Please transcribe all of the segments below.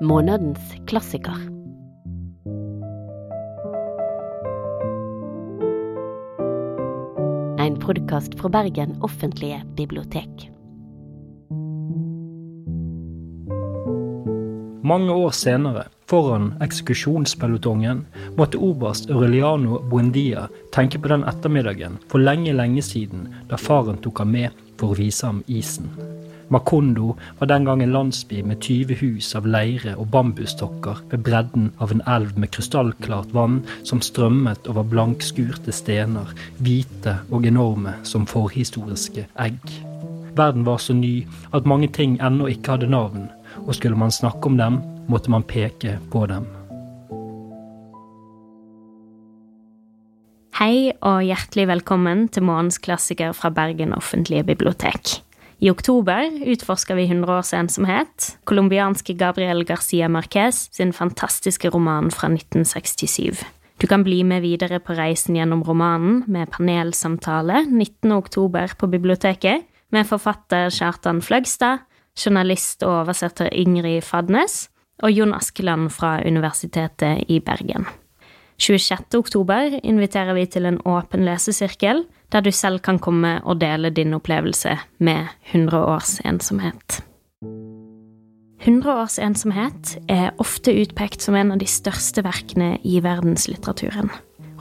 Månedens klassiker. En podkast fra Bergen offentlige bibliotek. Mange år senere, foran eksekusjonspelotongen, måtte oberst Aureliano Buendia tenke på den ettermiddagen for lenge, lenge siden da faren tok ham med for å vise ham isen. Makondo var den gang en landsby med 20 hus av leire og bambusstokker ved bredden av en elv med krystallklart vann som strømmet over blankskurte stener, hvite og enorme som forhistoriske egg. Verden var så ny at mange ting ennå ikke hadde navn, og skulle man snakke om dem, måtte man peke på dem. Hei og hjertelig velkommen til Månens klassiker fra Bergen offentlige bibliotek. I oktober utforsker vi 100 års ensomhet, colombianske Gabriel Garcia Marquez sin fantastiske roman fra 1967. Du kan bli med videre på reisen gjennom romanen med panelsamtale 19. oktober på biblioteket med forfatter Kjartan Fløgstad, journalist og oversetter Ingrid Fadnes og Jon Askeland fra Universitetet i Bergen. 26. oktober inviterer vi til en åpen lesesirkel, der du selv kan komme og dele din opplevelse med 100 års ensomhet. 100 års ensomhet er ofte utpekt som en av de største verkene i verdenslitteraturen.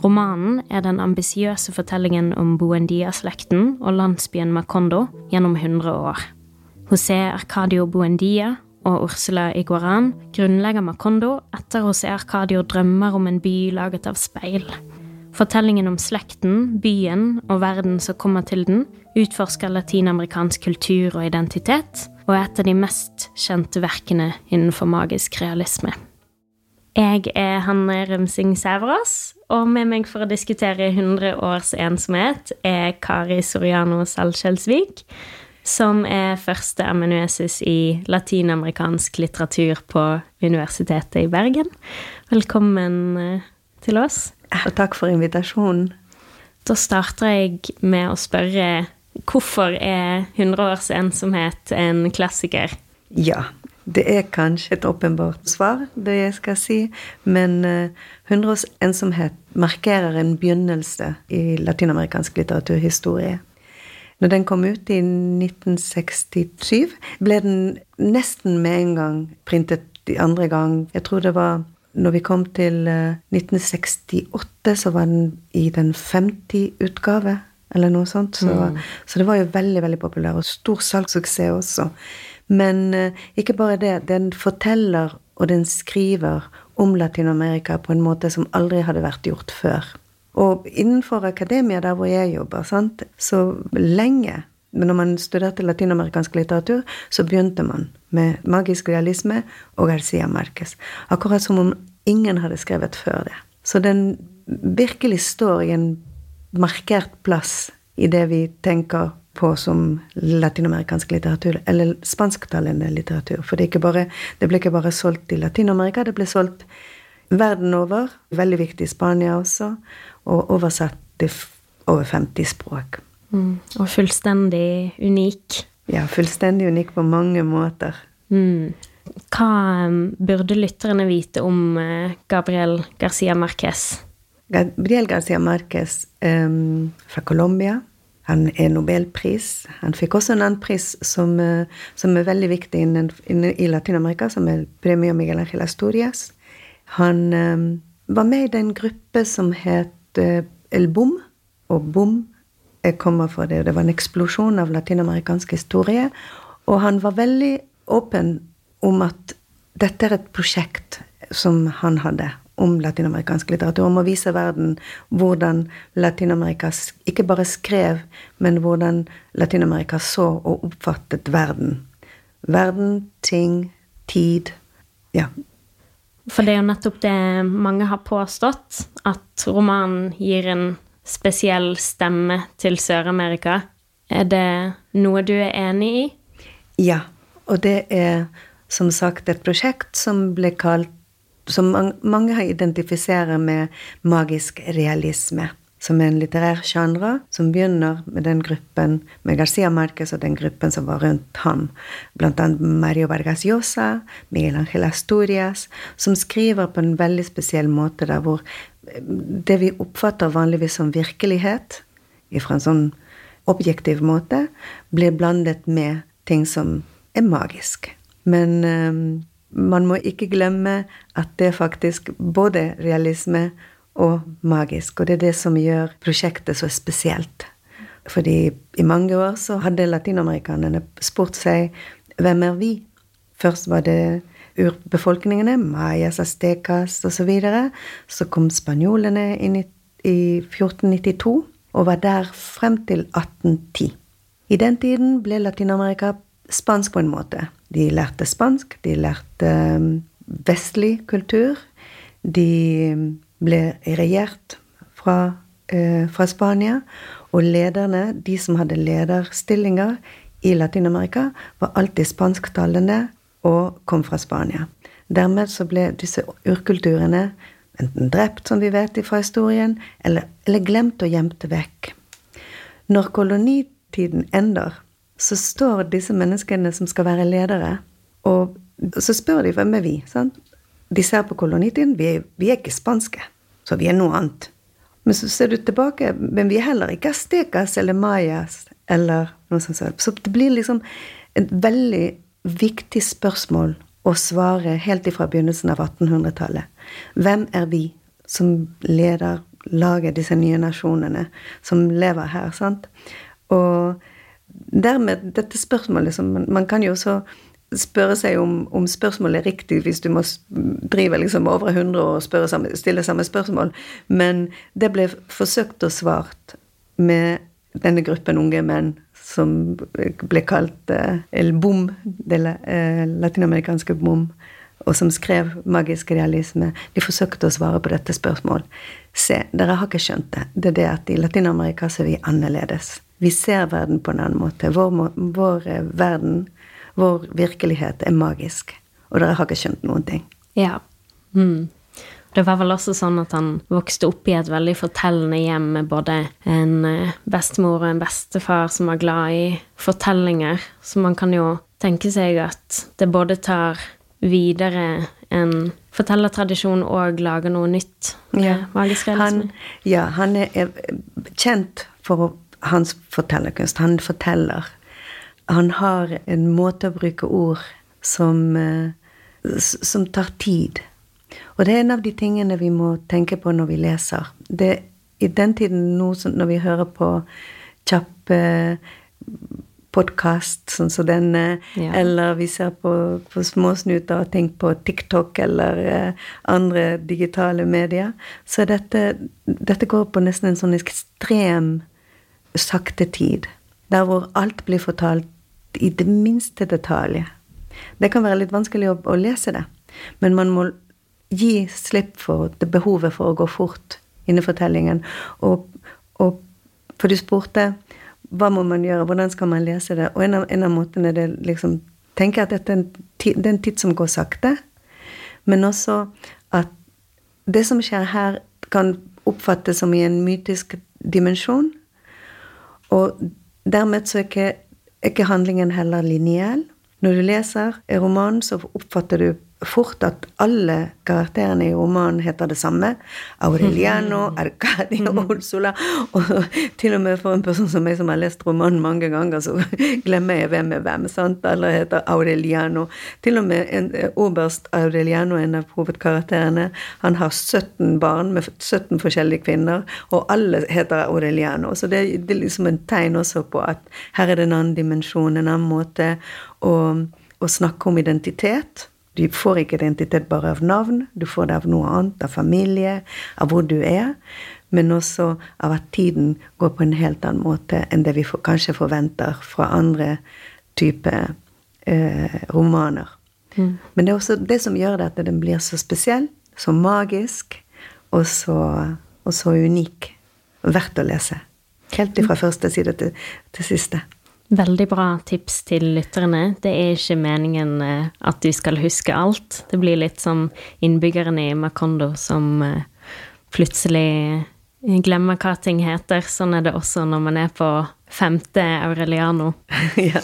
Romanen er den ambisiøse fortellingen om Buendia-slekten og landsbyen Macondo gjennom 100 år. José Arcadio Buendia og Ursula Iguaran grunnlegger Macondo etter José Arcadio drømmer om en by laget av speil. Fortellingen om slekten, byen og verden som kommer til den, utforsker latinamerikansk kultur og identitet, og er et av de mest kjente verkene innenfor magisk realisme. Jeg er Hanne Rømsing Sæverås, og med meg for å diskutere 100 års ensomhet er Kari Soriano Salskjelsvik, som er første amanuensis i latinamerikansk litteratur på Universitetet i Bergen. Velkommen til oss. Og takk for invitasjonen. Da starter jeg med å spørre hvorfor er 100 års ensomhet en klassiker? Ja, det er kanskje et åpenbart svar, det jeg skal si, men 100 års ensomhet markerer en begynnelse i latinamerikansk litteraturhistorie. Når den kom ut i 1967, ble den nesten med en gang printet de andre gang. Jeg tror det var når vi kom til 1968, så var den i den 50-utgave, eller noe sånt. Så, mm. så, det var jo veldig, veldig populær, og stor salgssuksess også. Men uh, ikke bare det. Den forteller og den skriver om Latin-Amerika på en måte som aldri hadde vært gjort før. Og innenfor akademia, der hvor jeg jobber, sant, så lenge men når man studerte latinamerikansk litteratur, så begynte man med magisk realisme og Garcia Marquez. Akkurat som om ingen hadde skrevet før det. Så den virkelig står i en markert plass i det vi tenker på som latinamerikansk litteratur, eller spansktalende litteratur. For det, bare, det ble ikke bare solgt i Latin-Amerika, det ble solgt verden over. Veldig viktig i Spania også, og oversatt til over 50 språk. Mm. Og fullstendig unik. Ja, fullstendig unik på mange måter. Mm. Hva um, burde lytterne vite om uh, Gabriel Garcia Marquez? Gabriel Garcia Marquez um, fra Colombia. Han er nobelpris. Han fikk også en annen pris som, uh, som er veldig viktig innen, innen, i Latin-Amerika, som er Premio Miguel Ángel Asturias. Han um, var med i den gruppe som het uh, El Bom, og Bom kommer fra det. og Det var en eksplosjon av latinamerikansk historie. Og han var veldig åpen om at dette er et prosjekt som han hadde om latinamerikansk litteratur. Om å vise verden hvordan Latin-Amerika ikke bare skrev, men hvordan Latin-Amerika så og oppfattet verden. Verden, ting, tid. Ja. For det er jo nettopp det mange har påstått, at romanen gir en spesiell stemme til Sør-Amerika. Er det noe du er enig i? Ja, og det er som sagt et prosjekt som ble kalt Som mange har identifisert med magisk realisme. som er en litterær genre, som begynner med den gruppen med Garcia Marquez og den gruppen som var rundt ham, blant annet Mario Vargas Llosa, Miguel Ángel Asturias, som skriver på en veldig spesiell måte, der hvor det vi oppfatter vanligvis som virkelighet, fra en sånn objektiv måte, blir blandet med ting som er magisk. Men um, man må ikke glemme at det er faktisk både realisme og magisk. Og det er det som gjør prosjektet så spesielt. Fordi i mange år så hadde latinamerikanerne spurt seg hvem er vi? Først var det urbefolkningene, mayas, aztecas osv. Så, videre. så kom spanjolene inn i, i 1492 og var der frem til 1810. I den tiden ble Latin-Amerika spansk på en måte. De lærte spansk, de lærte um, vestlig kultur. De ble regjert fra, eh, fra, Spania. Og lederne, de som hadde lederstillinger i Latin-Amerika, var alltid spansktalende og kom fra Spania. Dermed så ble disse urkulturene enten drept, som vi vet fra historien, eller, eller glemt og gjemt vekk. Når kolonitiden ender, så står disse menneskene som skal være ledere, og så spør de hvem er vi. sant? de ser på kolonitiden. Vi er, vi er ikke spanske, så vi er noe annet. Men så ser du tilbake, men vi er heller ikke aztecas eller mayas eller noe sånt. Så det blir liksom et veldig viktig spørsmål å svare helt ifra begynnelsen av 1800-tallet. Hvem er vi som leder, lager disse nye nasjonene som lever her? sant? Og dermed dette spørsmålet som Man kan jo også spørre seg om, om, spørsmålet er riktig hvis du må drive liksom over 100 år og samme, stille samme spørsmål, men det ble forsøkt og svart med denne gruppen unge menn som ble kalt eh, El Bom, det eh, latinamerikanske Bom, og som skrev magisk realisme. De forsøkte å svare på dette spørsmålet. Se, dere har ikke skjønt det. Det er det at i Latin-Amerika så er vi annerledes. Vi ser verden på en annen måte. Vår, vår eh, verden vår virkelighet er magisk. Og dere har ikke skjønt noen ting. Ja. Mm. Det var vel også sånn at han vokste opp i et veldig fortellende hjem med både en eh, bestemor og en bestefar som var glad i fortellinger. Så man kan jo tenke seg at det både tar videre en fortellertradisjon og lager noe nytt. Ja. Magisk realisme. Han, ja, han er kjent for hans fortellerkunst. Han forteller han har en måte å bruke ord som, eh, som tar tid. Og det er en av de tingene vi må tenke på når vi leser. Det, I den tiden nå når vi hører på kjappe podkast sånn som denne, ja. eller vi ser på, på småsnuter og ting på TikTok eller eh, andre digitale medier, så dette, dette går på nesten en sånn ekstrem sakte tid. Der hvor alt blir fortalt i det minste detalj. Det kan være litt vanskelig å, å, lese det, men man må gi slipp for det behovet for å gå fort inni fortellingen. Og, og, for du spurte hva må man gjøre, hvordan skal man lese det? Og en av, en av måtene det liksom jeg at dette er en, tid, det er en tid som går sakte, men også at det som skjer her, kan oppfattes som i en mytisk dimensjon. Og dermed så er ikke er ikke handlingen heller lineell. Når du leser en roman, så oppfatter du fort at alle karakterene i romanen heter det samme. Aureliano, Arcadia, Olsola. Ursula. Og til og med for en person som meg, som har lest romanen mange ganger, så glemmer jeg hvem er hvem. sant? Alle heter Aureliano. Til og med en, oberst Aureliano, en av hovedkarakterene, han har 17 barn med 17 forskjellige kvinner, og alle heter Aureliano. Så det, det er liksom en tegn også på at her er det en annen dimensjon, en annen måte å, å snakke om identitet du får ikke identitet bare av navn, du får det av noe annet, av familie, av hvor du er. Men også av at tiden går på en helt annen måte enn det vi for, kanskje forventer fra andre typer eh, romaner. Mm. Men det er også det som gjør det at den blir så spesiell, så magisk og så, og så unik. Verdt å lese. Helt fra første side til, til siste. Veldig bra tips til lytterne. Det er ikke meningen eh, at du skal huske alt. Det blir litt som innbyggerne i Macondo som eh, plutselig glemmer hva ting heter. Sånn er det også når man er på femte Aureliano. ja.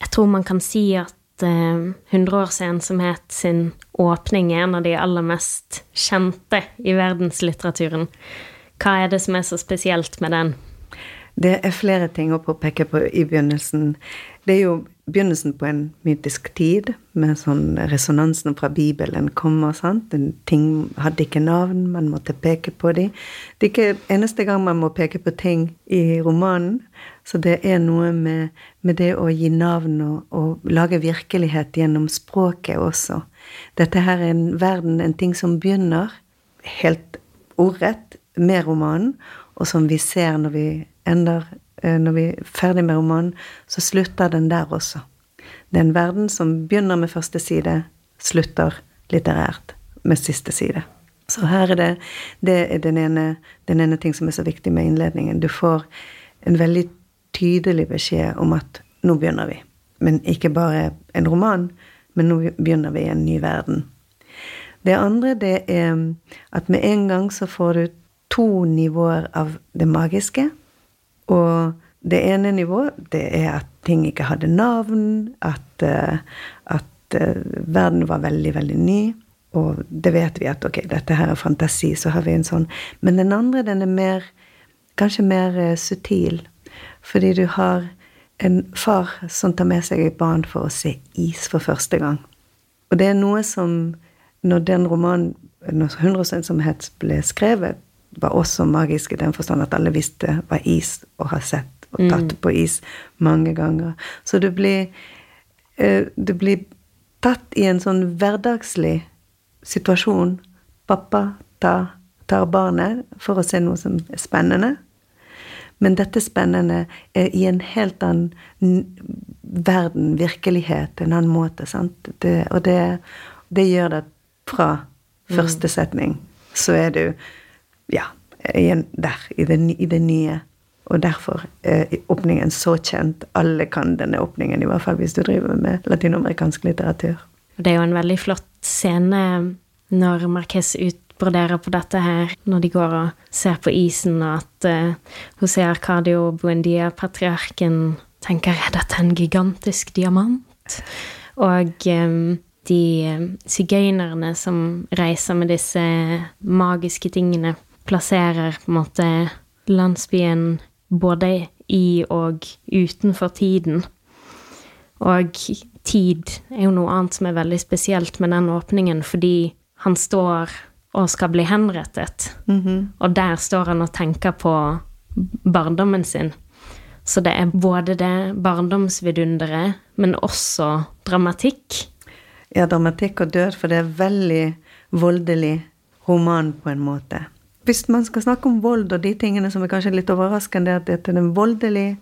Jeg tror man kan si at uh, 100 års ensomhet sin åpning er en av de aller mest kjente i verdenslitteraturen. Hva er det som er så spesielt med den? Det er flere ting å påpeke på i begynnelsen. Det er jo begynnelsen på en mytisk tid, med sånn resonansen fra Bibelen kommer. sant? Ting hadde ikke navn, man måtte peke på dem. Det er ikke eneste gang man må peke på ting i romanen. Så det er noe med, med det å gi navn og, og, lage virkelighet gjennom språket også. Dette her er en verden, en ting som begynner helt ordrett med romanen, og som vi ser når vi ender Eh, når vi er ferdig med romanen, så slutter den der også. Det er en verden som begynner med første side, slutter litterært med siste side. Så her er det Det er den ene, den ene ting som er så viktig med innledningen. Du får en veldig tydelig beskjed om at nå begynner vi. Men ikke bare en roman, men nå begynner vi i en ny verden. Det andre det er at med en gang så får du to nivåer av det magiske og det ene nivået, det er at ting ikke hadde navn, at, eh, at uh, verden var veldig, veldig ny. Og det vet vi at ok, dette her er fantasi, så har vi en sånn. Men den andre, den er mer Kanskje mer uh, sutil. Fordi du har en far som tar med seg et barn for å se is for første gang. Og det er noe som Når den romanen, når 100 ensomhet ble skrevet, var også magisk i den forstand at alle visste hva is og har sett og tatt mm. på is mange ganger. Så du blir, uh, du blir tatt i en sånn hverdagslig situasjon. Pappa tar, tar barnet for å se noe som er spennende. Men dette spennende er i en helt annen verden, virkelighet, en annen måte. sant? Det, og det, det, gjør det fra første mm. setning. Så er du ja, igjen der, i det, i det nye. Og derfor er åpningen så kjent. Alle kan denne åpningen, i hvert fall hvis du driver med latinamerikansk litteratur. Det er jo en veldig flott scene når Marquez utbroderer på dette her, når de går og ser på isen, og at uh, José Arcadio Buendia, patriarken, tenker er dette en gigantisk diamant? Og um, de sigøynerne som reiser med disse magiske tingene, plasserer på en måte landsbyen både i og utenfor tiden. Og tid er jo noe annet som er veldig spesielt med den åpningen, fordi han står og skal bli henrettet. Mm -hmm. Og der står han og tenker på barndommen sin. Så det er både det barndomsvidunderet, men også dramatikk. Ja, dramatikk og død, for det er veldig voldelig roman på en måte hvis man skal snakke om vold og de tingene som er kanskje litt overraskende, er at dette er en voldelig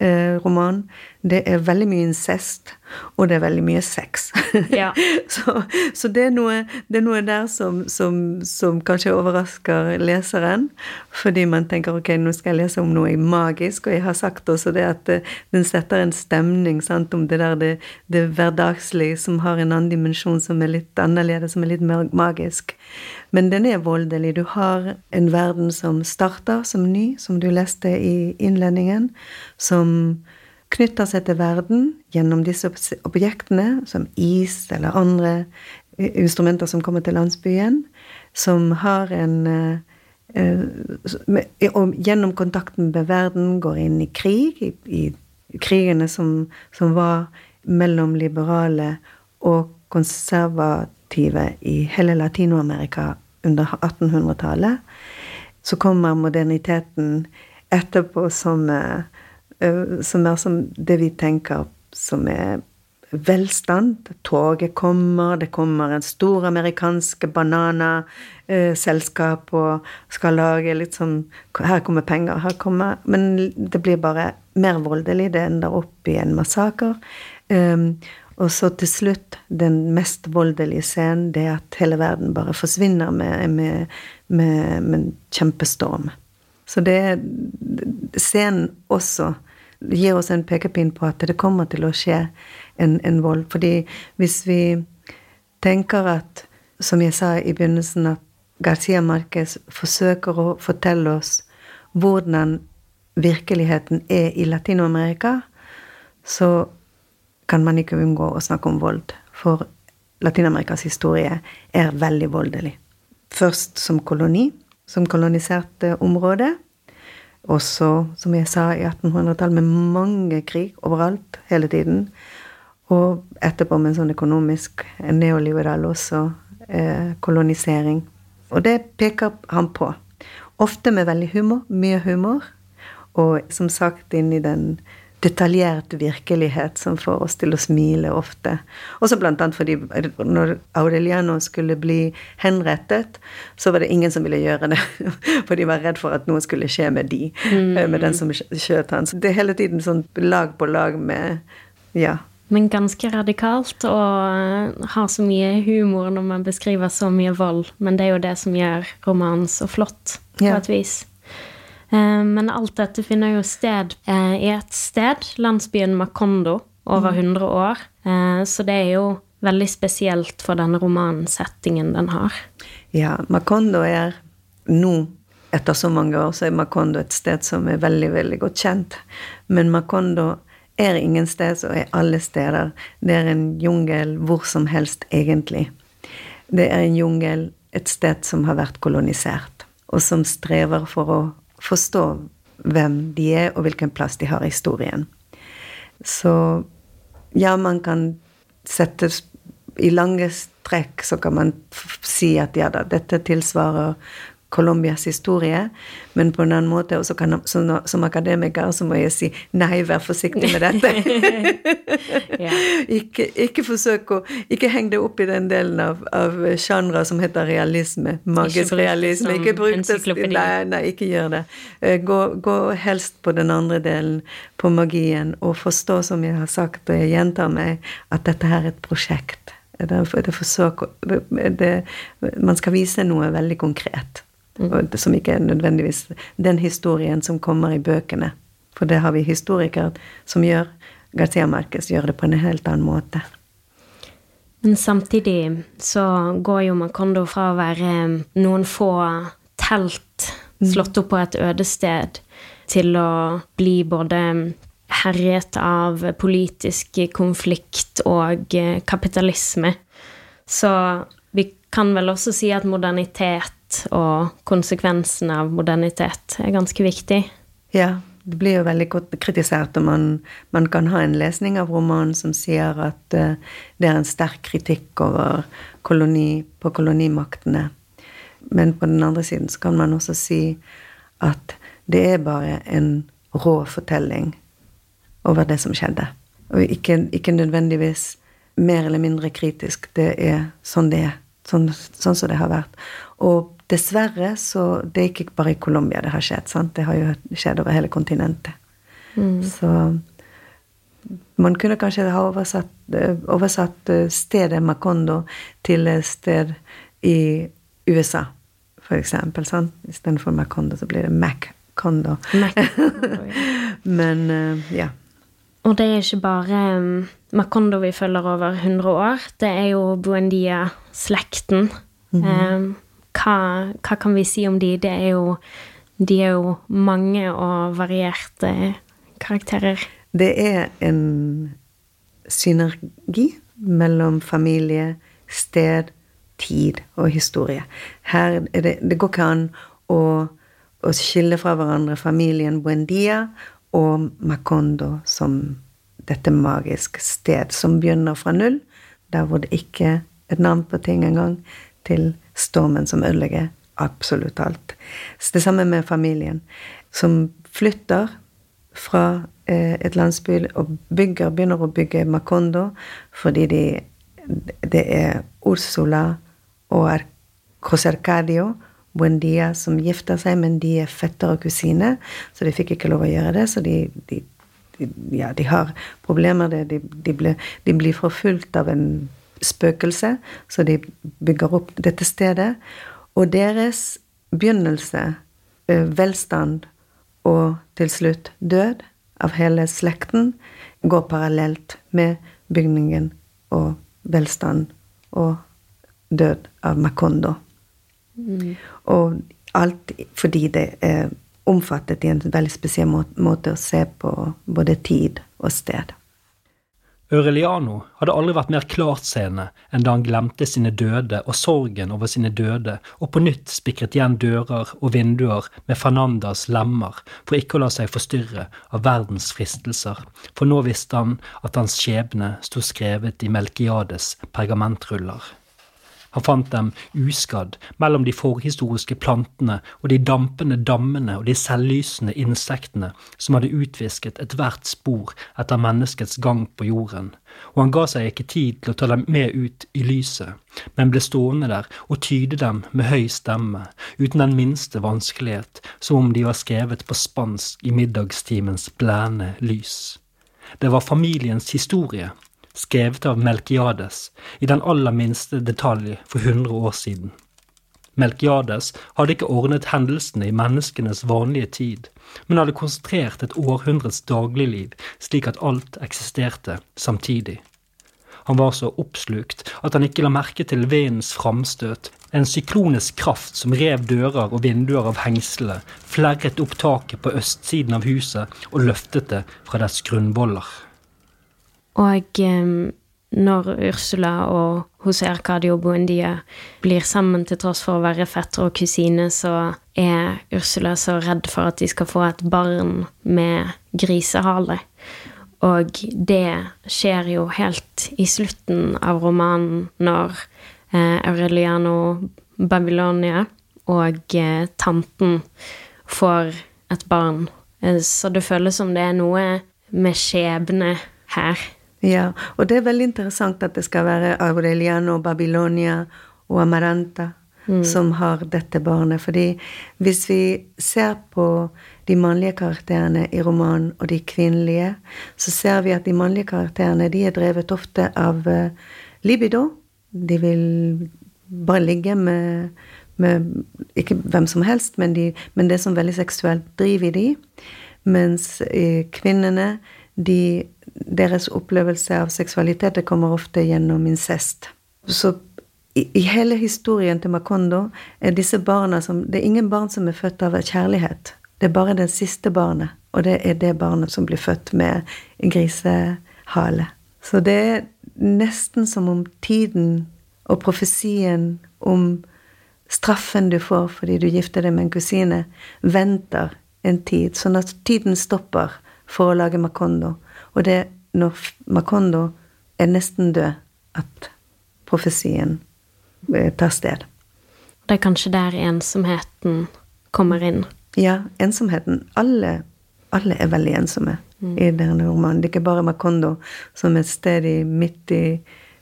eh, roman. Det er veldig mye incest, og det er veldig mye sex. Ja. så, så det, er noe, det, er noe, der som, som, som, kanskje overrasker leseren, fordi man tenker ok, nå skal jeg lese om noe magisk, og jeg har sagt også det at det, eh, den setter en stemning sant, om det der det, det hverdagslige som har en annen dimensjon som er litt annerledes, som er litt mer magisk. Men den er voldelig. Du har en verden som starter som ny, som du leste i innledningen, som knytter seg til verden gjennom disse objektene, som is eller andre eh, instrumenter som kommer til landsbyen, som har en eh, eh, Og gjennom kontakten med verden går inn i krig, i, krigene som, som var mellom liberale og konservative i hele Latin-Amerika under 1800-tallet. Så kommer moderniteten etterpå som som er som det vi tenker som er velstand. Toget kommer, det kommer en stor amerikansk bananaselskap og skal lage litt sånn Her kommer penger, her kommer Men det blir bare mer voldelig. Det ender opp i en massakre. Um, og så til slutt, den mest voldelige scenen, det er at hele verden bare forsvinner med, med, med, med en kjempestorm. Så det er scenen også gir oss en pekepinn på at det kommer til å skje en, en vold. Fordi hvis vi tenker at, som jeg sa i begynnelsen, at Garcia Marquez forsøker å fortelle oss hvordan virkeligheten er i Latin-Amerika, så kan man ikke unngå å snakke om vold. For Latin-Amerikas historie er veldig voldelig. Først som koloni, som koloniserte område. Også, som jeg sa, i 1800-tallet med mange krig overalt hele tiden. Og etterpå med en sånn økonomisk neoliberal også eh, kolonisering. Og det peker han på. Ofte med veldig humor. Mye humor. Og som sagt inn i den detaljert virkelighet som får oss til å smile ofte. Også annet fordi når Aureliano skulle bli henrettet, så var det ingen som ville gjøre det. For de var redd for at noe skulle skje med de, mm. med den som skjøt han. Så det er hele tiden sånn lag på lag med Ja. Men ganske radikalt å ha så mye humor når man beskriver så mye vold. Men det er jo det som gjør romanen så flott, på ja. et vis. Eh, men alt dette finner jo sted eh, i et sted, landsbyen Makondo, over 100 mm. år. Eh, så det er jo veldig spesielt for denne romansettingen den har. Ja, Makondo er nå, etter så mange år, så er Makondo et sted som er veldig, veldig godt kjent. Men Makondo er ingen sted som er alle steder. Det er en jungel hvor som helst, egentlig. Det er en jungel et sted som har vært kolonisert, og som strever for å forstå hvem de er, og hvilken plass de har i historien. Så ja, man kan sette I lange strekk så kan man si at ja da, dette tilsvarer Colombias historie, men på en annen måte kan, som, som, akademiker så må jeg si nei, vær forsiktig med dette. ikke, ikke forsøk å Ikke heng det opp i den delen av, av sjangre som heter realisme. Magisk realisme. Ikke bruk det nei, nei, ikke gjør det. Eh, gå, gå, helst på den andre delen, på magien, og forstå, som jeg har sagt, og jeg gjentar meg, at dette her er et prosjekt. Det, det forsøk, det, man skal vise noe veldig konkret. Som ikke er nødvendigvis den historien som kommer i bøkene. For det har vi historikere som gjør. Garcia Marquez gjør det på en helt annen måte. Men samtidig så går jo Macondo fra å være noen få telt mm. slått opp på et øde sted, til å bli både herjet av politisk konflikt og kapitalisme. Så vi kan vel også si at modernitet og konsekvensen av modernitet er ganske viktig. Ja, det blir jo veldig godt kritisert, og man, man kan ha en lesning av romanen som sier at uh, det er en sterk kritikk over koloni, på kolonimaktene. Men på den andre siden så kan man også si at det er bare en rå fortelling over det som skjedde. Og ikke, ikke nødvendigvis mer eller mindre kritisk. Det er sånn det er. Sånn, sånn som det har vært. Og Dessverre så Det er ikke bare i Colombia det har skjedd. sant? Det har jo skjedd over hele kontinentet. Mm. Så man kunne kanskje ha oversatt, oversatt, eh, stedet Macondo til et sted i USA, for eksempel. Sant? Istedenfor Macondo så blir det Mac-Condo. Mac Men uh, ja. Og det er ikke bare um, Macondo vi følger over 100 år. Det er jo Buendia-slekten. Mm -hmm. um, hva, hva, kan vi si om de? Det er jo, de er jo mange og varierte karakterer. Det er en synergi mellom familie, sted, tid og historie. Her er det, det går ikke an å, å skille fra hverandre familien Buendia og Macondo som dette magiske sted som begynner fra null, der hvor det ikke er et navn på ting engang, til stormen som ødelegger absolutt alt. Det samme med familien, som flytter fra eh, et landsby og bygger, begynner å bygge Macondo fordi de, det er Ursula og Cosercadio Buendia som gifter seg, men de er fetter og kusine, så de fikk ikke lov å gjøre det. Så de, de, de ja, de har problemer. De, de, ble, de blir forfulgt av en spøkelse, så de bygger opp dette stedet. Og deres begynnelse, eh, velstand og til slutt død av hele slekten, går parallelt med bygningen og velstand og død av Macondo. Mm. Og alt fordi det er omfattet i en veldig spesiell måte å se på både tid og sted. Aureliano hadde aldri vært mer klartseende enn da han glemte sine døde og sorgen over sine døde, og på nytt spikret igjen dører og vinduer med Fernandas lemmer for ikke å la seg forstyrre av verdens fristelser, for nå visste han at hans skjebne sto skrevet i Melkiades pergamentruller. Han fant dem uskadd mellom de forhistoriske plantene og de dampende dammene og de selvlysende insektene som hadde utvisket ethvert spor etter menneskets gang på jorden, og han ga seg ikke tid til å ta dem med ut i lyset, men ble stående der og tyde dem med høy stemme, uten den minste vanskelighet, som om de var skrevet på spansk i middagstimens blærende lys. Det var familiens historie, skrevet av Melkiades i den aller minste detalj for 100 år siden. Melkiades hadde ikke ordnet hendelsene i menneskenes vanlige tid, men hadde konsentrert et århundrets dagligliv slik at alt eksisterte samtidig. Han var så oppslukt at han ikke la merke til vindens framstøt, en syklonisk kraft som rev dører og vinduer av hengslene, flerret opp taket på østsiden av huset og løftet det fra dets grunnvoller. Og um, når Ursula og José Arcadio Buendia blir sammen til tross for å være fetter og kusine, så er Ursula så redd for at de skal få et barn med grisehale. Og det skjer jo helt i slutten av romanen, når eh, Aureliano Babylonia og eh, tanten får et barn. Eh, så det føles som det er noe med skjebne her. Ja, og det er veldig interessant at det skal være Aureliano, Babylonia og Amaranta mm. som har dette barnet. Fordi hvis vi ser på de mannlige karakterene i romanen og de kvinnelige, så ser vi at de mannlige karakterene de er drevet ofte av uh, libido. De vil bare ligge med, med ikke hvem som helst, men, de, men det som veldig seksuelt driver de. Mens uh, kvinnene, de deres opplevelse av seksualitet det kommer ofte gjennom incest. Så i, i, hele historien til Macondo er disse barna som Det er ingen barn som er født av kjærlighet. Det er bare det siste barnet, og det er det barnet som blir født med grisehale. Så det er nesten som om tiden og profesien om straffen du får fordi du gifter deg med en kusine, venter en tid, sånn at tiden stopper for å lage Macondo. Og det er når Macondo er nesten død, at profesien eh, tar sted. Det er kanskje der ensomheten kommer inn? Ja, ensomheten. Alle, alle er veldig ensomme mm. i denne romanen. Det er ikke bare Macondo som er et sted i, midt i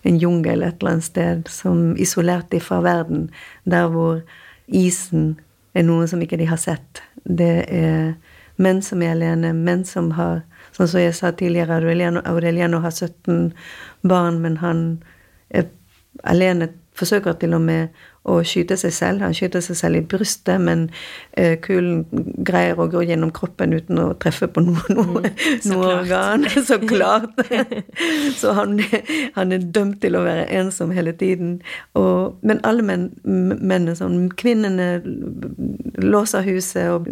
en jungel et eller annet sted, som isolert fra verden, der hvor isen er noe som ikke de har sett. Det er menn som er alene, menn som har Sånn som jeg sa tidligere, Aureliano, Aureliano har 17 barn, men han er alene forsøker til og med å skyte seg selv. Han skyter seg selv i brystet, men uh, kulen greier å gå gjennom kroppen uten å treffe på noe, noe, mm, noe organ. Så klart. så han, han, er dømt til å være ensom hele tiden. Og, men alle menn, mennene sånn Kvinnene låser huset og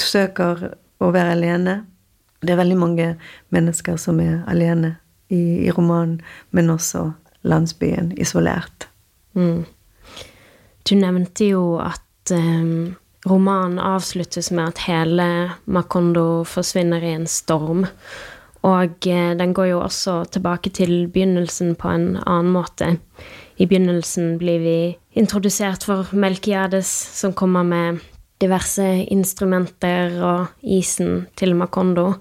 søker å være alene. Det er veldig mange mennesker som er alene i, i romanen, men også landsbyen isolert. Mm. Du nevnte jo at um, romanen avsluttes med at hele Makondo forsvinner i en storm. Og uh, den går jo også tilbake til begynnelsen på en annen måte. I begynnelsen blir vi introdusert for Melkiades, som kommer med diverse instrumenter og isen til Makondo.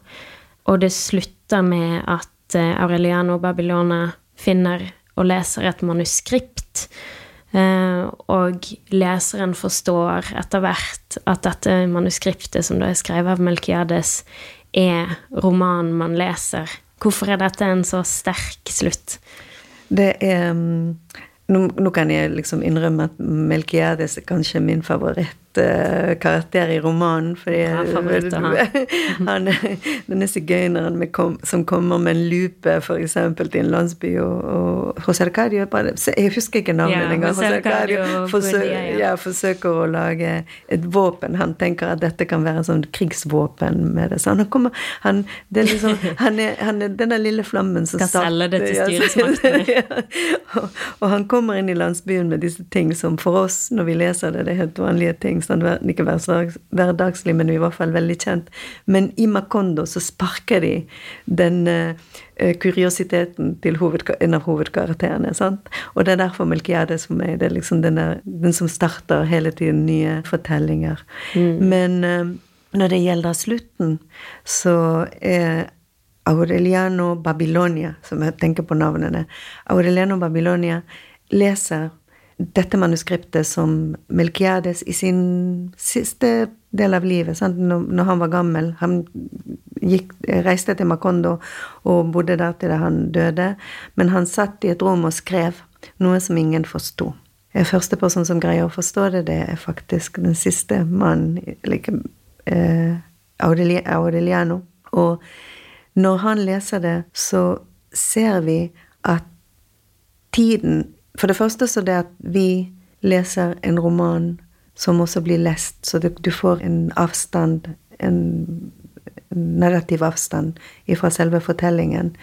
Og det slutter med at eh, Aureliano Babylone finner og leser et manuskript. Eh, og leseren forstår etter hvert at dette manuskriptet, som da er skrevet av Melkiades, er romanen man leser. Hvorfor er dette en så sterk slutt? Det er mm, nå, nå, kan jeg liksom innrømme at Melkiades er kanskje min favoritt favorittkarakter i romanen. Fordi favoritt han, denne sigøyneren som kommer med en lupe f.eks. til en landsby, og, og José Arcadio Jeg husker ikke navnet Ja, engang. José José Arcadio forsøker, ja. ja, forsøker å lage et våpen. Han tenker at dette kan være sånn krigsvåpen med det. Så han kommer han, det er liksom, han, er, han er denne lille flammen som Skal selge det til styresmaktene. ja. Og, og han kommer inn i landsbyen med disse ting som for oss, når vi leser det, det er helt vanlige ting. Sånn, ikke hverdagslig, men i hvert fall veldig kjent. Men i Macondo så sparker de den uh, kuriositeten til en av hovedkarakterene. sant? Og det er derfor Melkiades for meg det er liksom den, der, den som starter hele tiden nye fortellinger. Men uh, når det gjelder slutten, så er Aureliano Babylonia, som jeg tenker på navnene Aureliano Babylonia leser dette manuskriptet som Melkiades i sin siste del av livet, sant? Når, når han var gammel. Han gikk, reiste til Macondo og bodde der til han døde. Men han satt i et rom og skrev noe som ingen forsto. Første person som greier å forstå det, det er faktisk den siste mannen, like, eh, Audeliano. Og når han leser det, så ser vi at tiden For det første så det at vi leser en roman som også blir lest, så du, du får en avstand, en, narrativ avstand fra selve fortellingen.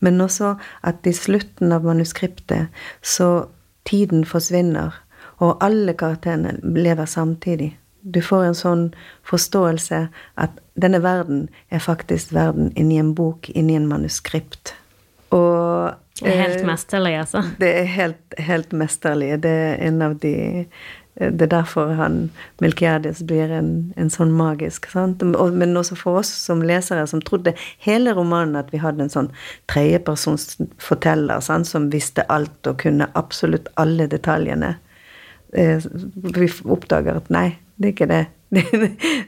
Men også at i slutten av manuskriptet så tiden forsvinner, og alle karakterene lever samtidig. Du får en sånn forståelse at denne verden er faktisk verden inni en bok, inni en manuskript. Og Det er helt eh, mesterlig, altså. det er helt, helt mesterlig. Det er en av de Det er derfor han Melkiades blir en, en sånn magisk. Sant? Men også for oss som lesere som trodde hele romanen at vi hadde en sånn tredjepersons forteller sant? som visste alt og kunne absolutt alle detaljene. Eh, Vi oppdager at nei, det er ikke det.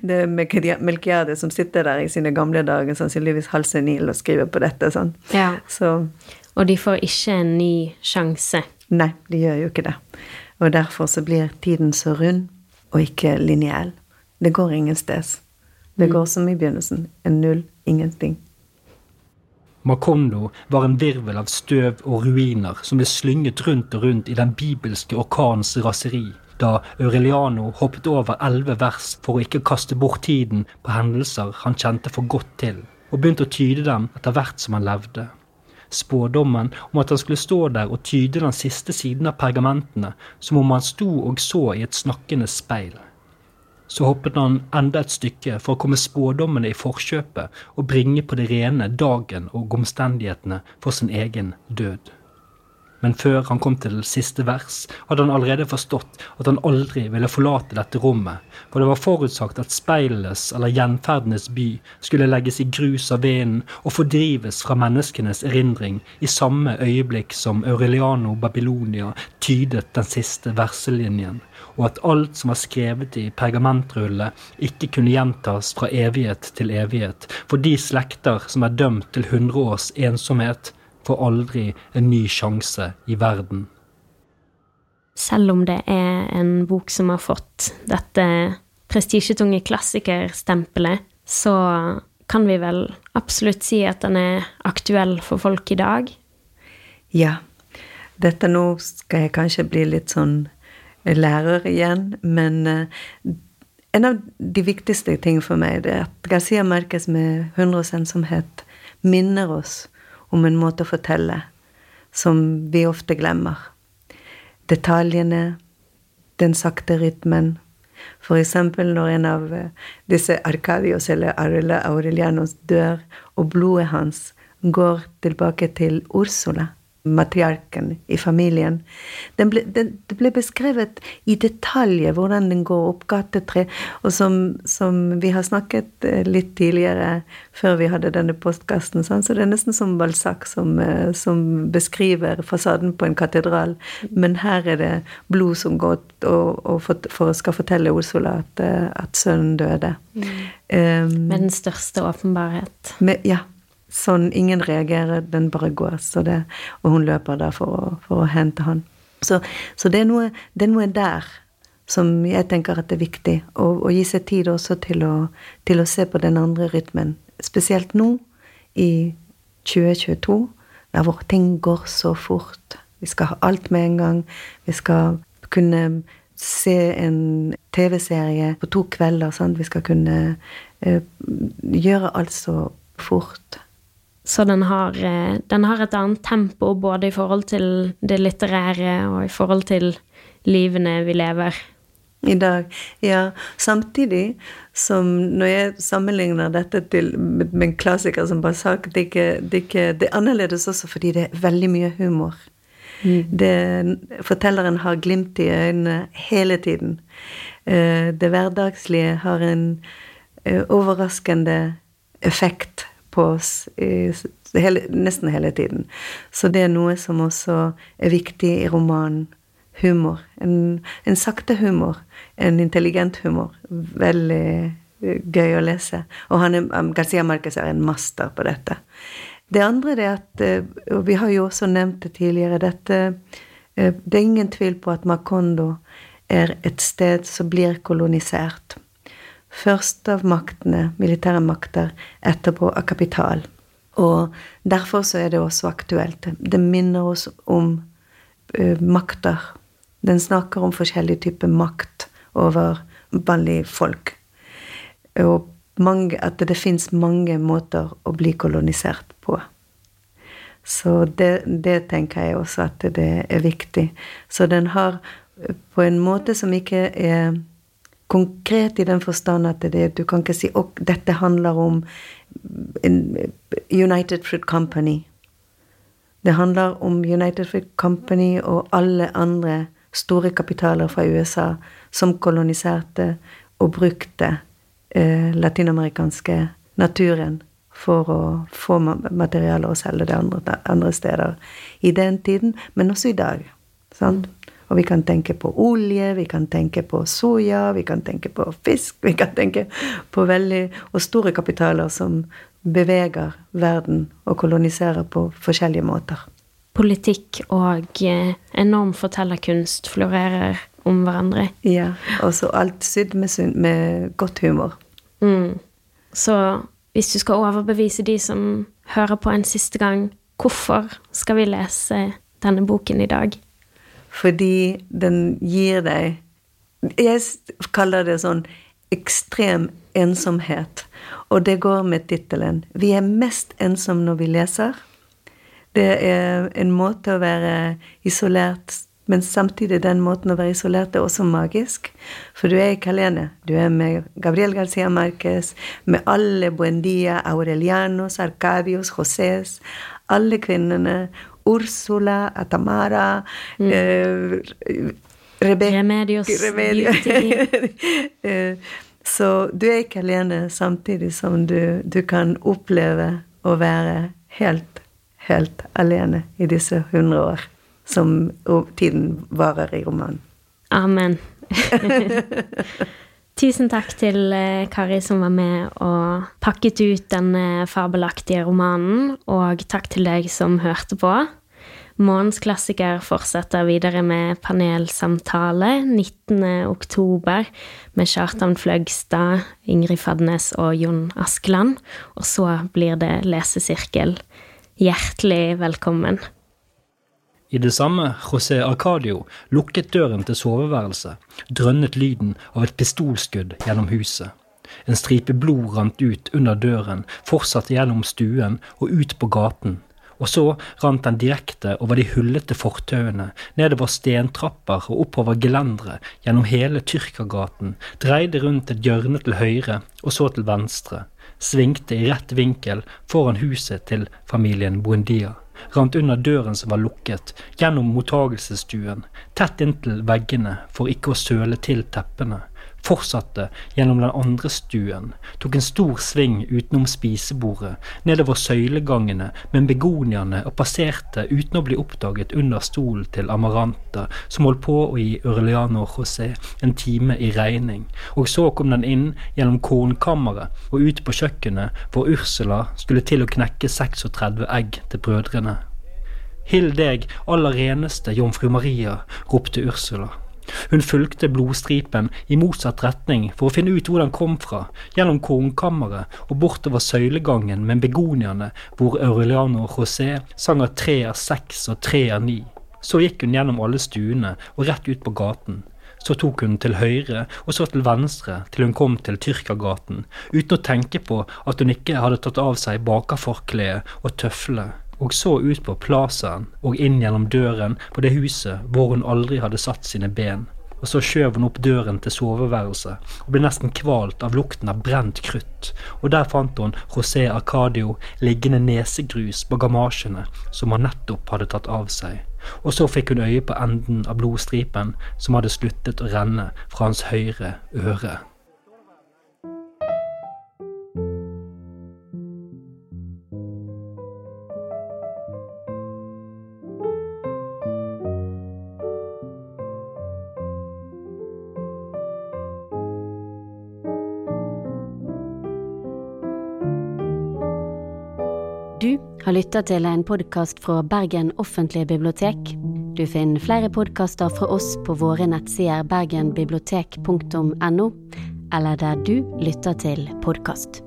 Det er Melkia- Melkiades som sitter der i sine gamle dager, sannsynligvis halsen i og skriver på dette. Sånn. Ja. Så Og de får ikke en ny sjanse. Nei, de gjør jo ikke det. Og derfor så blir tiden så rund og ikke lineell. Det går ingensteds. Det går som i begynnelsen. En null, ingenting. Macondo var en virvel av støv og ruiner som ble slynget rundt og rundt i den bibelske orkanens raseri, da Aureliano hoppet over elleve vers for å ikke kaste bort tiden på hendelser han kjente for godt til, og begynte å tyde dem etter hvert som han levde. Spådommen om at han skulle stå der og tyde den siste siden av pergamentene som om han sto og så i et snakkende speil. Så hoppet han enda et stykke for å komme spådommene i forkjøpet og bringe på det rene dagen og omstendighetene for sin egen død. Men før han kom til siste vers, hadde han allerede forstått at han aldri ville forlate dette rommet, for det var forutsagt at speilenes eller gjenferdenes by skulle legges i grus av vinden og fordrives fra menneskenes erindring i samme øyeblikk som Aureliano Babylonia tydet den siste verselinjen, og at alt som var skrevet i pergamentrullet, ikke kunne gjentas fra evighet til evighet, for de slekter som er dømt til hundre års ensomhet, får aldri en ny sjanse i verden. Selv om det er en bok som har fått dette prestisjetunge klassikerstempelet, så kan vi vel absolutt si at den er aktuell for folk i dag. Ja. Dette nå skal jeg kanskje bli litt sånn lærer igjen, men eh, en av de viktigste tingene for meg det er at Garcia Merkes med 100 ensomhet minner oss om en måte å fortelle som vi ofte glemmer. Detaljene, den sakte rytmen. For eksempel når en av eh, disse Arkadios eller Aurel- Aurelianos dør, og blodet hans går tilbake til Ursula, matriarken i familien. Den ble, den, det ble beskrevet i detalj hvordan den går opp gatetre, og som, som vi har snakket eh, litt tidligere, før vi hadde denne postkassen, sånn, så det er nesten som Balzac som, eh, som beskriver fasaden på en katedral, men her er det blod som går og, og for, for skal fortelle Ursula at, eh, at sønnen døde. Um, Med den største åpenbarhet. med, ja. Sånn ingen reagerer, den bare går. Det, og hun løper da for å, for å hente han. Så, så det, er noe, det er noe der som jeg tenker at er viktig. Og gi seg tid også til å, til å se på den andre rytmen. Spesielt nå, i 2022, der hvor ting går så fort. Vi skal ha alt med en gang. Vi skal kunne se en TV-serie på to kvelder. Sant? Vi skal kunne eh, gjøre alt så fort. Så den har, eh, den har, et annet tempo både i forhold til det litterære og i forhold til livene vi lever i dag. Ja, samtidig som når jeg sammenligner dette til, med, en klassiker som Basak, det, det, det, er annerledes også fordi det er veldig mye humor. Mm. Det, fortelleren har glimt i øynene hele tiden. Eh, det hverdagslige har en eh, overraskende effekt på oss hele, nesten hele tiden. Så det er noe som også er viktig i romanen humor. En, en, sakte humor. En intelligent humor. Veldig eh, gøy å lese. Og han er, um, Garcia Marquez er en master på dette. Det andre er at, eh, og vi har jo også nevnt det tidligere, dette eh, Det er ingen tvil på at Macondo er et sted som blir kolonisert. Først av maktene, militære makter, etterpå av kapital. Og derfor så er det også aktuelt. Det minner oss om uh, makter den snakker om forskjellige typer makt over vanlige folk. Og mange, at det fins mange måter å bli kolonisert på. Så det, det, tenker jeg også at det er viktig. Så den har på en måte som ikke er konkret i den forstand at det, du kan ikke si at dette handler om United Fruit Company. Det handler om United Fruit Company og alle andre store kapitaler fra USA som koloniserte og brukte eh, latinamerikanske naturen for å få materialer og selge det andre, andre, steder. I den tiden, men også i dag. Sant? Og vi kan tenke på olje, vi kan tenke på soya, vi kan tenke på fisk Vi kan tenke på veldig Og store kapitaler som beveger verden og koloniserer på forskjellige måter politikk og eh, enorm fortellerkunst florerer om hverandre. Ja, og så alt sydd med, med, godt humor. Mm. Så hvis du skal overbevise de som hører på en siste gang, hvorfor skal vi lese denne boken i dag? Fordi den gir deg Jeg kaller det sånn ekstrem ensomhet. Og det går med tittelen 'Vi er mest ensomme når vi leser'. Det er en måte å være isolert men samtidig den måten å være isolert er også magisk. For du er ikke alene. Du er med Gabriel Garcia Marquez, med alle Buendia, Aurelianos, Arcadios, Josés, alle kvinnene. Ursula, Atamara mm. eh, Rebe Remedios. Remedios. Eh, så du er ikke alene, samtidig som du, du kan oppleve å være helt helt alene i disse hundre år som tiden varer i romanen. Amen. Tusen takk til eh, Kari som var med og pakket ut den fabelaktige romanen, og takk til deg som hørte på. Månens klassiker fortsetter videre med panelsamtale 19.10. med Kjartan Fløgstad, Ingrid Fadnes og Jon Askeland. Og så blir det lesesirkel hjertelig velkommen. I det samme José Arcadio lukket døren til soveværelset, drønnet lyden av et pistolskudd gjennom huset. En stripe blod rant ut under døren, fortsatte gjennom stuen og ut på gaten. Og så rant den direkte over de hullete fortauene, nedover stentrapper og oppover gelendere, gjennom hele Tyrkergaten, dreide rundt et hjørne til høyre og så til venstre, svingte i rett vinkel foran huset til familien Buendia, rant under døren som var lukket, gjennom mottagelsesstuen, tett inntil veggene for ikke å søle til teppene, fortsatte gjennom den andre stuen, tok en stor sving utenom spisebordet, nedover søylegangene med begoniaene og passerte uten å bli oppdaget under stolen til Amaranta, som holdt på å gi Urliano José en time i regning, og så kom den inn gjennom kornkammeret og ut på kjøkkenet hvor Ursula skulle til å knekke 36 egg til brødrene. Hill deg, aller reneste jomfru Maria, ropte Ursula. Hun fulgte blodstripen i motsatt retning for å finne ut hvor den kom fra, gjennom kornkammeret og bortover søylegangen med begoniaene hvor Aureliano José sang at tre er seks og tre er ni. Så gikk hun gjennom alle stuene og rett ut på gaten. Så tok hun til høyre og så til venstre til hun kom til Tyrkergaten, uten å tenke på at hun ikke hadde tatt av seg bakerforkleet og tøflene, og så ut på plazaen og inn gjennom døren på det huset hvor hun aldri hadde satt sine ben. Og så skjøv hun opp døren til soveværelset og ble nesten kvalt av lukten av brent krutt, og der fant hun José Arcadio liggende nesegrus på gamasjene som han nettopp hadde tatt av seg og så fikk hun øye på enden av blodstripen som hadde sluttet å renne fra hans høyre øre. Lytta til en podkast fra Bergen offentlige bibliotek. Du finner flere podkaster fra oss på våre nettsider bergenbibliotek.no, eller der du lytter til podkast.